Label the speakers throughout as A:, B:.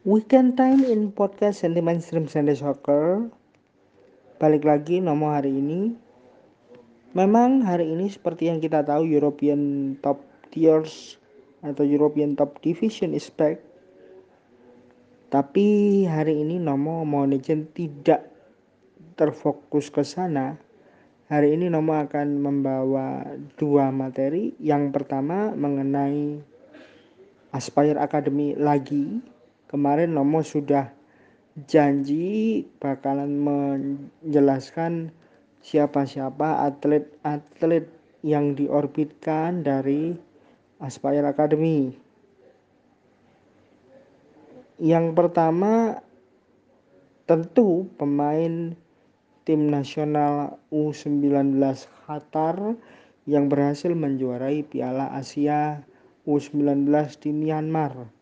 A: Weekend time in podcast Sentiment Stream Sunday Soccer. Balik lagi nomor hari ini. Memang hari ini seperti yang kita tahu European Top Tiers Atau European Top Division is back. Tapi hari ini Nomo Legend tidak terfokus ke sana. Hari ini Nomo akan membawa dua materi. Yang pertama mengenai Aspire Academy lagi kemarin Nomo sudah janji bakalan menjelaskan siapa-siapa atlet-atlet yang diorbitkan dari Aspire Academy. Yang pertama tentu pemain tim nasional U19 Qatar yang berhasil menjuarai Piala Asia U19 di Myanmar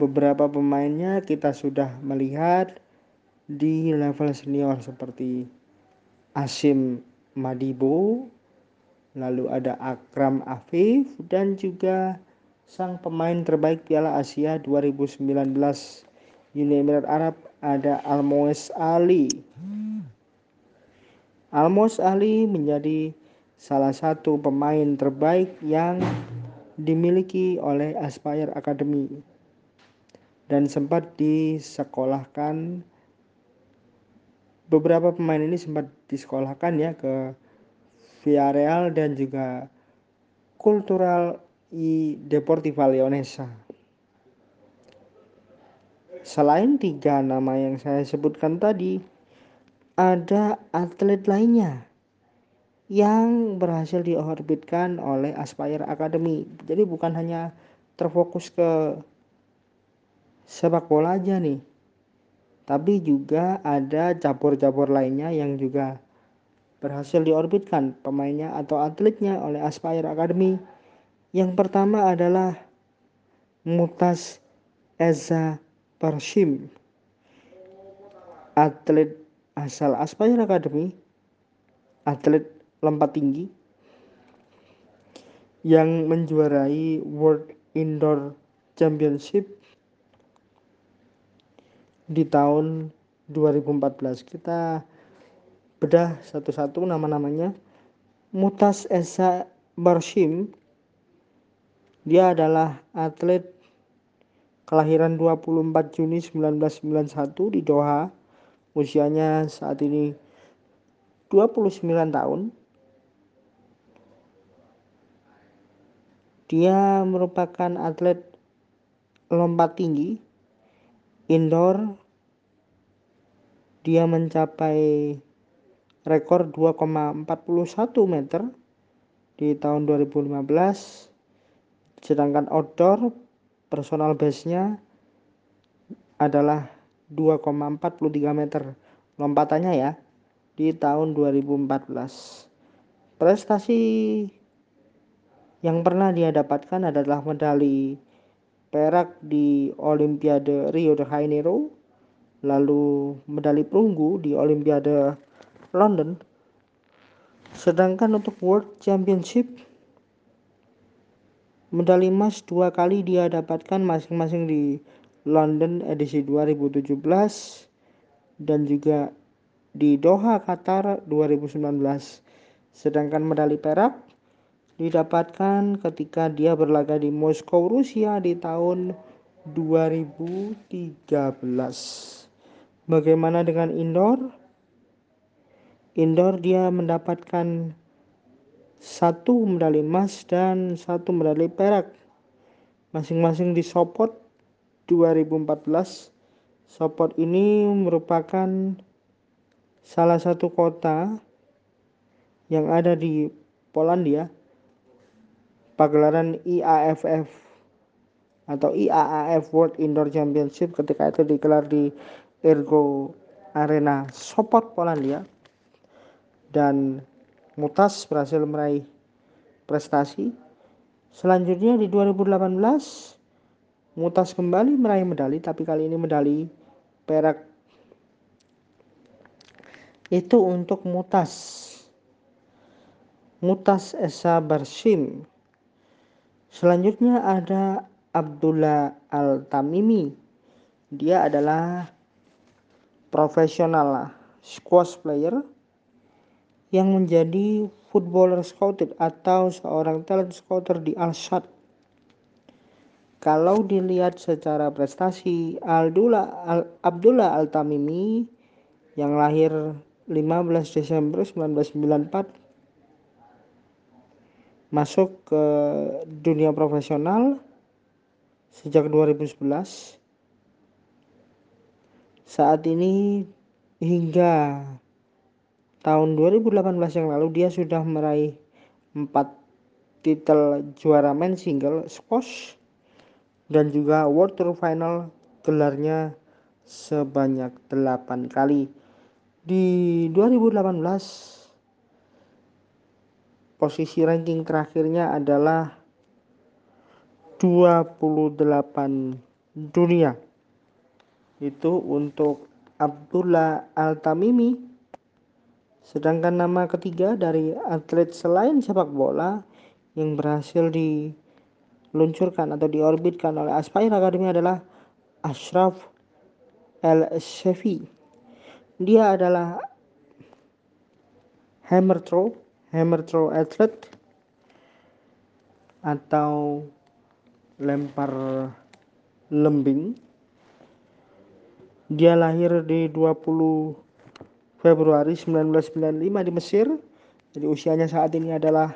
A: beberapa pemainnya kita sudah melihat di level senior seperti Asim Madibo, lalu ada Akram Afif dan juga sang pemain terbaik Piala Asia 2019 Uni Emirat Arab ada Almoes Ali. Almoes Ali menjadi salah satu pemain terbaik yang dimiliki oleh Aspire Academy dan sempat disekolahkan beberapa pemain ini sempat disekolahkan ya ke Villarreal dan juga Cultural i Deportiva Leonesa. Selain tiga nama yang saya sebutkan tadi, ada atlet lainnya yang berhasil diorbitkan oleh Aspire Academy. Jadi bukan hanya terfokus ke sepak bola aja nih. Tapi juga ada cabur-cabur lainnya yang juga berhasil diorbitkan pemainnya atau atletnya oleh Aspire Academy. Yang pertama adalah Mutas Eza Pershim. Atlet asal Aspire Academy, atlet lompat tinggi yang menjuarai World Indoor Championship di tahun 2014 kita bedah satu-satu nama-namanya. Mutas Esa Barshim. Dia adalah atlet kelahiran 24 Juni 1991 di Doha. Usianya saat ini 29 tahun. Dia merupakan atlet lompat tinggi indoor dia mencapai rekor 2,41 meter di tahun 2015 sedangkan outdoor personal base-nya adalah 2,43 meter. Lompatannya ya di tahun 2014 prestasi yang pernah dia dapatkan adalah medali perak di Olimpiade Rio de Janeiro lalu medali perunggu di Olimpiade London. Sedangkan untuk World Championship medali emas dua kali dia dapatkan masing-masing di London edisi 2017 dan juga di Doha Qatar 2019. Sedangkan medali perak didapatkan ketika dia berlaga di Moskow Rusia di tahun 2013. Bagaimana dengan indoor? Indoor dia mendapatkan satu medali emas dan satu medali perak masing-masing di Sopot 2014. Sopot ini merupakan salah satu kota yang ada di Polandia. Pagelaran IAFF atau IAAF World Indoor Championship ketika itu digelar di Ergo Arena Sopot Polandia. Dan Mutas berhasil meraih prestasi. Selanjutnya di 2018 Mutas kembali meraih medali tapi kali ini medali perak. Itu untuk Mutas. Mutas Esa Barshim selanjutnya ada Abdullah Al-Tamimi dia adalah profesional squash player yang menjadi footballer scouted atau seorang talent scouter di Al-Shad. Kalau dilihat secara prestasi, Aldula, Al, Abdullah Al-Tamimi yang lahir 15 Desember 1994 masuk ke dunia profesional sejak 2011 saat ini hingga tahun 2018 yang lalu dia sudah meraih 4 titel juara main single squash dan juga World Tour Final gelarnya sebanyak 8 kali. Di 2018 posisi ranking terakhirnya adalah 28 dunia itu untuk Abdullah Al-Tamimi. Sedangkan nama ketiga dari atlet selain sepak bola yang berhasil diluncurkan atau diorbitkan oleh Aspire Academy adalah Ashraf El Shefi. Dia adalah hammer throw, hammer throw athlete atau lempar lembing dia lahir di 20 Februari 1995 di Mesir. Jadi usianya saat ini adalah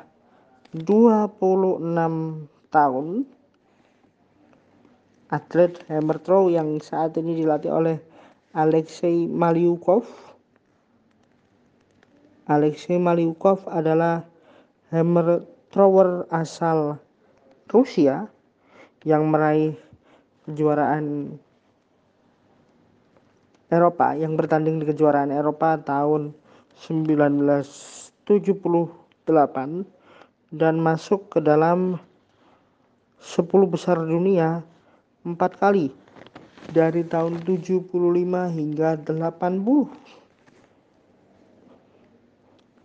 A: 26 tahun. Atlet hammer throw yang saat ini dilatih oleh Alexei Maliukov. Alexei Maliukov adalah hammer thrower asal Rusia yang meraih kejuaraan Eropa yang bertanding di kejuaraan Eropa tahun 1978 dan masuk ke dalam 10 besar dunia empat kali dari tahun 75 hingga 80.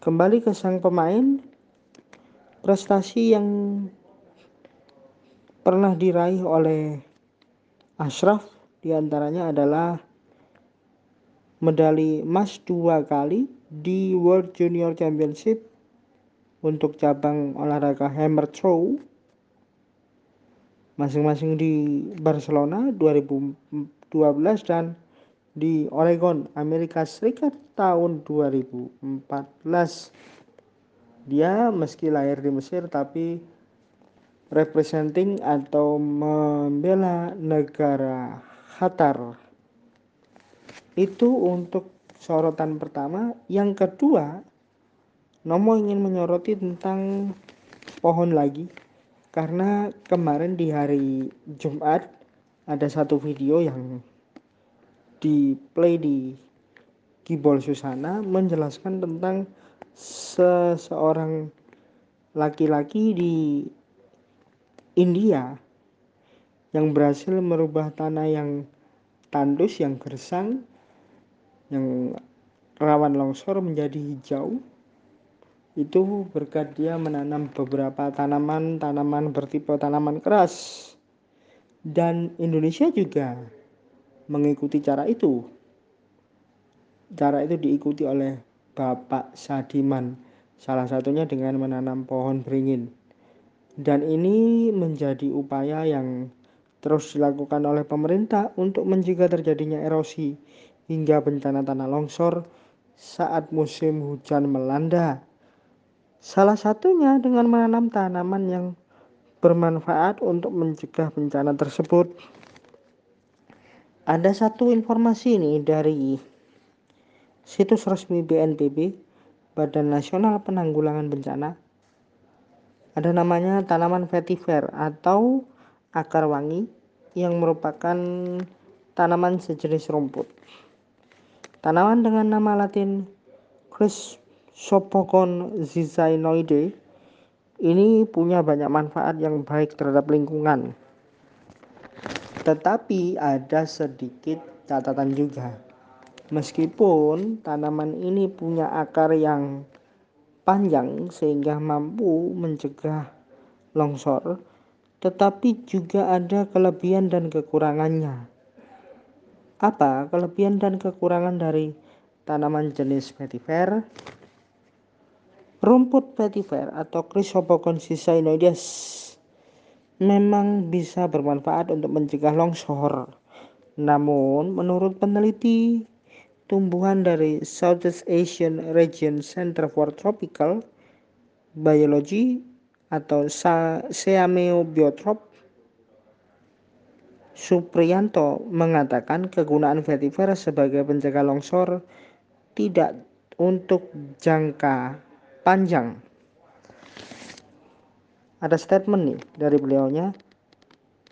A: Kembali ke sang pemain, prestasi yang pernah diraih oleh Ashraf di antaranya adalah medali emas dua kali di World Junior Championship untuk cabang olahraga hammer throw masing-masing di Barcelona 2012 dan di Oregon, Amerika Serikat tahun 2014. Dia meski lahir di Mesir tapi representing atau membela negara Qatar. Itu untuk sorotan pertama. Yang kedua Nomo ingin menyoroti tentang pohon lagi. Karena kemarin di hari Jumat ada satu video yang di play di Kibol Susana menjelaskan tentang seseorang laki-laki di India yang berhasil merubah tanah yang tandus yang gersang yang rawan longsor menjadi hijau. Itu berkat dia menanam beberapa tanaman-tanaman bertipe tanaman keras. Dan Indonesia juga mengikuti cara itu cara itu diikuti oleh Bapak Sadiman salah satunya dengan menanam pohon beringin dan ini menjadi upaya yang terus dilakukan oleh pemerintah untuk mencegah terjadinya erosi hingga bencana tanah longsor saat musim hujan melanda. Salah satunya dengan menanam tanaman yang bermanfaat untuk mencegah bencana tersebut. Ada satu informasi ini dari situs resmi BNPB, Badan Nasional Penanggulangan Bencana. Ada namanya tanaman vetiver atau akar wangi yang merupakan tanaman sejenis rumput. Tanaman dengan nama latin Chrysopocon zizanoide ini punya banyak manfaat yang baik terhadap lingkungan. Tetapi ada sedikit catatan juga. Meskipun tanaman ini punya akar yang panjang sehingga mampu mencegah longsor, tetapi juga ada kelebihan dan kekurangannya. Apa kelebihan dan kekurangan dari tanaman jenis vetiver? Rumput vetiver atau Chrysopogonsis cynoides memang bisa bermanfaat untuk mencegah longsor. Namun, menurut peneliti tumbuhan dari Southeast Asian Region Center for Tropical Biology atau Seameo Biotrop, Supriyanto mengatakan kegunaan vetiver sebagai pencegah longsor tidak untuk jangka panjang. Ada statement nih dari beliaunya.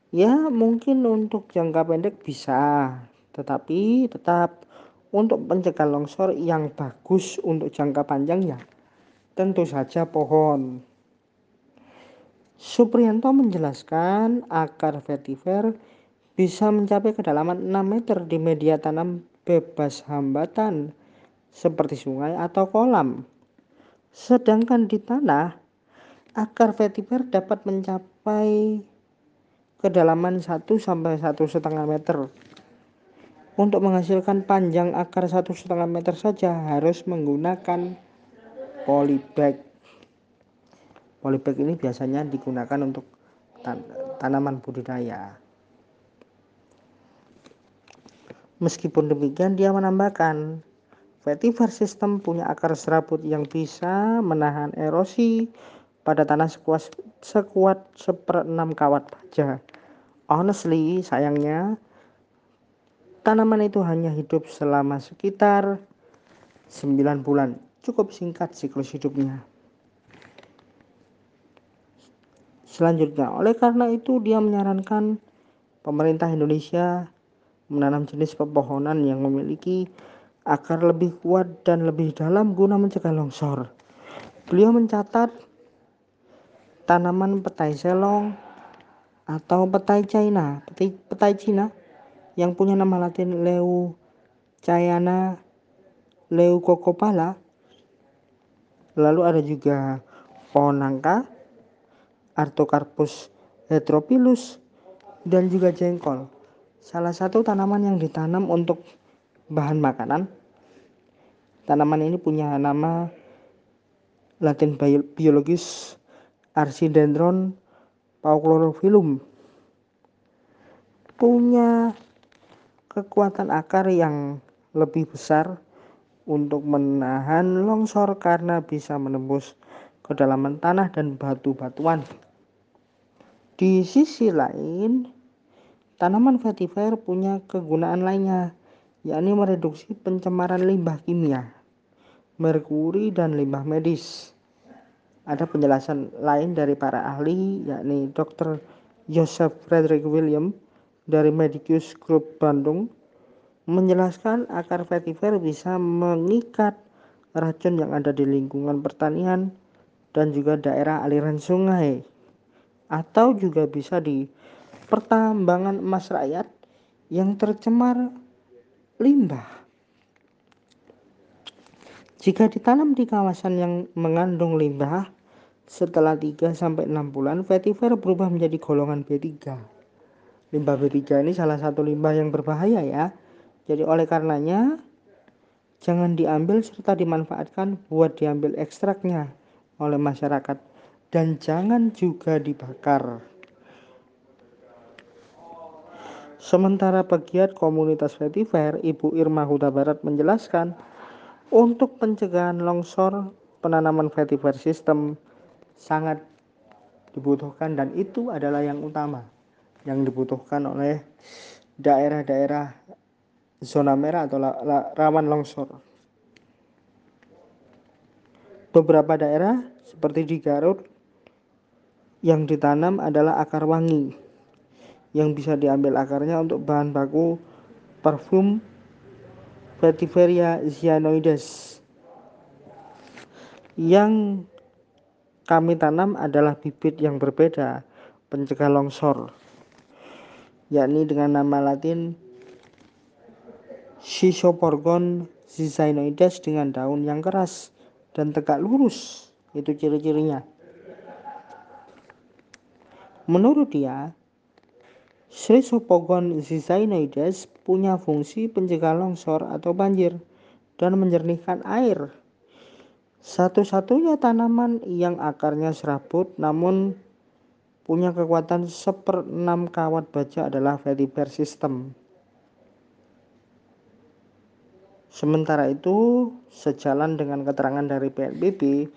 A: Ya, mungkin untuk jangka pendek bisa, tetapi tetap untuk pencegah longsor yang bagus untuk jangka panjang ya tentu saja pohon. Supriyanto menjelaskan akar vetiver bisa mencapai kedalaman 6 meter di media tanam bebas hambatan seperti sungai atau kolam. Sedangkan di tanah, akar vetiver dapat mencapai kedalaman 1 sampai 1,5 meter. Untuk menghasilkan panjang akar 1,5 meter saja harus menggunakan polybag. Polybag ini biasanya digunakan untuk tan tanaman budidaya. Meskipun demikian, dia menambahkan Vetiver system punya akar serabut yang bisa menahan erosi pada tanah sekuat, sekuat seperenam kawat baja. Honestly, sayangnya, tanaman itu hanya hidup selama sekitar 9 bulan. Cukup singkat siklus hidupnya. Selanjutnya, oleh karena itu dia menyarankan pemerintah Indonesia menanam jenis pepohonan yang memiliki akar lebih kuat dan lebih dalam guna mencegah longsor. Beliau mencatat tanaman petai selong atau petai China, petai, petai Cina yang punya nama latin Leu Cayana Leucocopala. Lalu ada juga pohon nangka, Artocarpus heteropilus, dan juga jengkol. Salah satu tanaman yang ditanam untuk bahan makanan Tanaman ini punya nama Latin biologis Archidendron pauchlorophilum. Punya kekuatan akar yang lebih besar untuk menahan longsor karena bisa menembus kedalaman tanah dan batu-batuan. Di sisi lain, tanaman vetiver punya kegunaan lainnya, yakni mereduksi pencemaran limbah kimia merkuri, dan limbah medis. Ada penjelasan lain dari para ahli, yakni Dr. Joseph Frederick William dari Medicus Group Bandung, menjelaskan akar vetiver bisa mengikat racun yang ada di lingkungan pertanian dan juga daerah aliran sungai atau juga bisa di pertambangan emas rakyat yang tercemar limbah. Jika ditanam di kawasan yang mengandung limbah, setelah 3 sampai 6 bulan vetiver berubah menjadi golongan B3. Limbah B3 ini salah satu limbah yang berbahaya ya. Jadi oleh karenanya jangan diambil serta dimanfaatkan buat diambil ekstraknya oleh masyarakat dan jangan juga dibakar. Sementara pegiat komunitas vetiver, Ibu Irma Huta Barat menjelaskan, untuk pencegahan longsor, penanaman vetiver system sangat dibutuhkan dan itu adalah yang utama yang dibutuhkan oleh daerah-daerah zona merah atau rawan longsor. Beberapa daerah seperti di Garut yang ditanam adalah akar wangi yang bisa diambil akarnya untuk bahan baku parfum Vetiveria cyanoides. Yang kami tanam adalah bibit yang berbeda, pencegah longsor, yakni dengan nama latin Schizoporgon zizanoides dengan daun yang keras dan tegak lurus. Itu ciri-cirinya. Menurut dia, Schizophogon zizinoides punya fungsi pencegah longsor atau banjir dan menjernihkan air. Satu-satunya tanaman yang akarnya serabut namun punya kekuatan seperenam kawat baja adalah vetiver system. Sementara itu, sejalan dengan keterangan dari PNBP,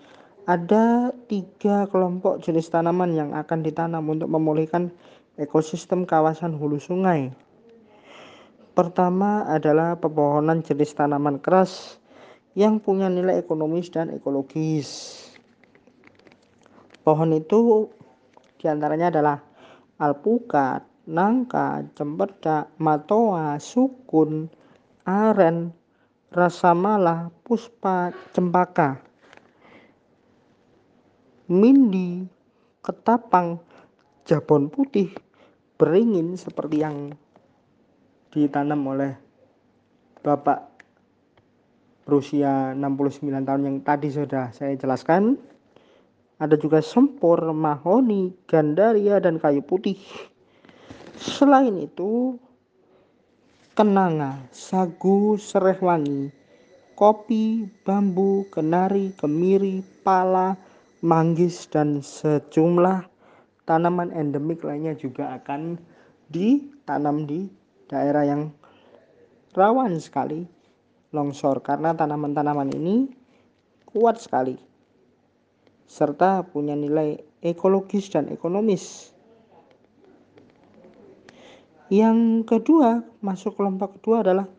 A: ada tiga kelompok jenis tanaman yang akan ditanam untuk memulihkan ekosistem kawasan hulu sungai. Pertama adalah pepohonan jenis tanaman keras yang punya nilai ekonomis dan ekologis. Pohon itu di antaranya adalah alpukat, nangka, cempedak, matoa, sukun, aren, rasamala, puspa, cempaka, mindi, ketapang, jabon putih, beringin seperti yang ditanam oleh Bapak berusia 69 tahun yang tadi sudah saya jelaskan. Ada juga sempur, mahoni, gandaria, dan kayu putih. Selain itu, kenanga, sagu, serai wangi, kopi, bambu, kenari, kemiri, pala, manggis, dan sejumlah tanaman endemik lainnya juga akan ditanam di daerah yang rawan sekali longsor karena tanaman-tanaman ini kuat sekali serta punya nilai ekologis dan ekonomis. Yang kedua, masuk kelompok kedua adalah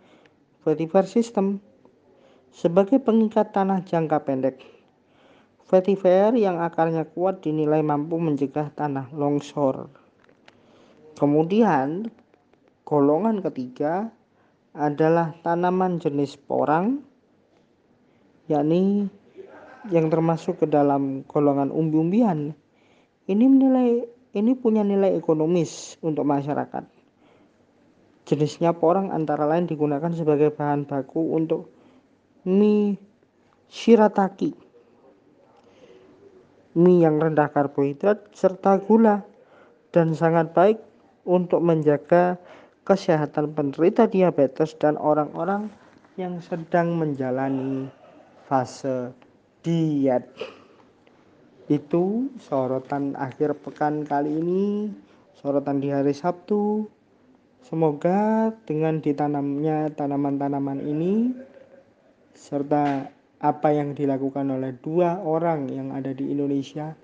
A: vetiver system sebagai pengikat tanah jangka pendek. Vetiver yang akarnya kuat dinilai mampu mencegah tanah longsor. Kemudian, golongan ketiga adalah tanaman jenis porang, yakni yang termasuk ke dalam golongan umbi-umbian. Ini menilai ini punya nilai ekonomis untuk masyarakat. Jenisnya porang antara lain digunakan sebagai bahan baku untuk mie shirataki mie yang rendah karbohidrat serta gula dan sangat baik untuk menjaga kesehatan penderita diabetes dan orang-orang yang sedang menjalani fase diet. Itu sorotan akhir pekan kali ini, sorotan di hari Sabtu. Semoga dengan ditanamnya tanaman-tanaman ini serta apa yang dilakukan oleh dua orang yang ada di Indonesia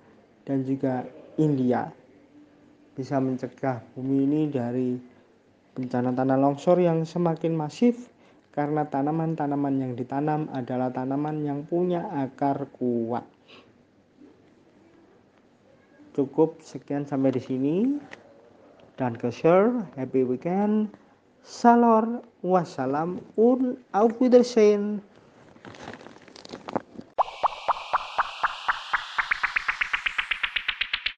A: dan juga India bisa mencegah bumi ini dari bencana tanah longsor yang semakin masif karena tanaman-tanaman yang ditanam adalah tanaman yang punya akar kuat. Cukup sekian sampai di sini. Dan ke share, happy weekend. Salor, wassalam, un auf Wiedersehen.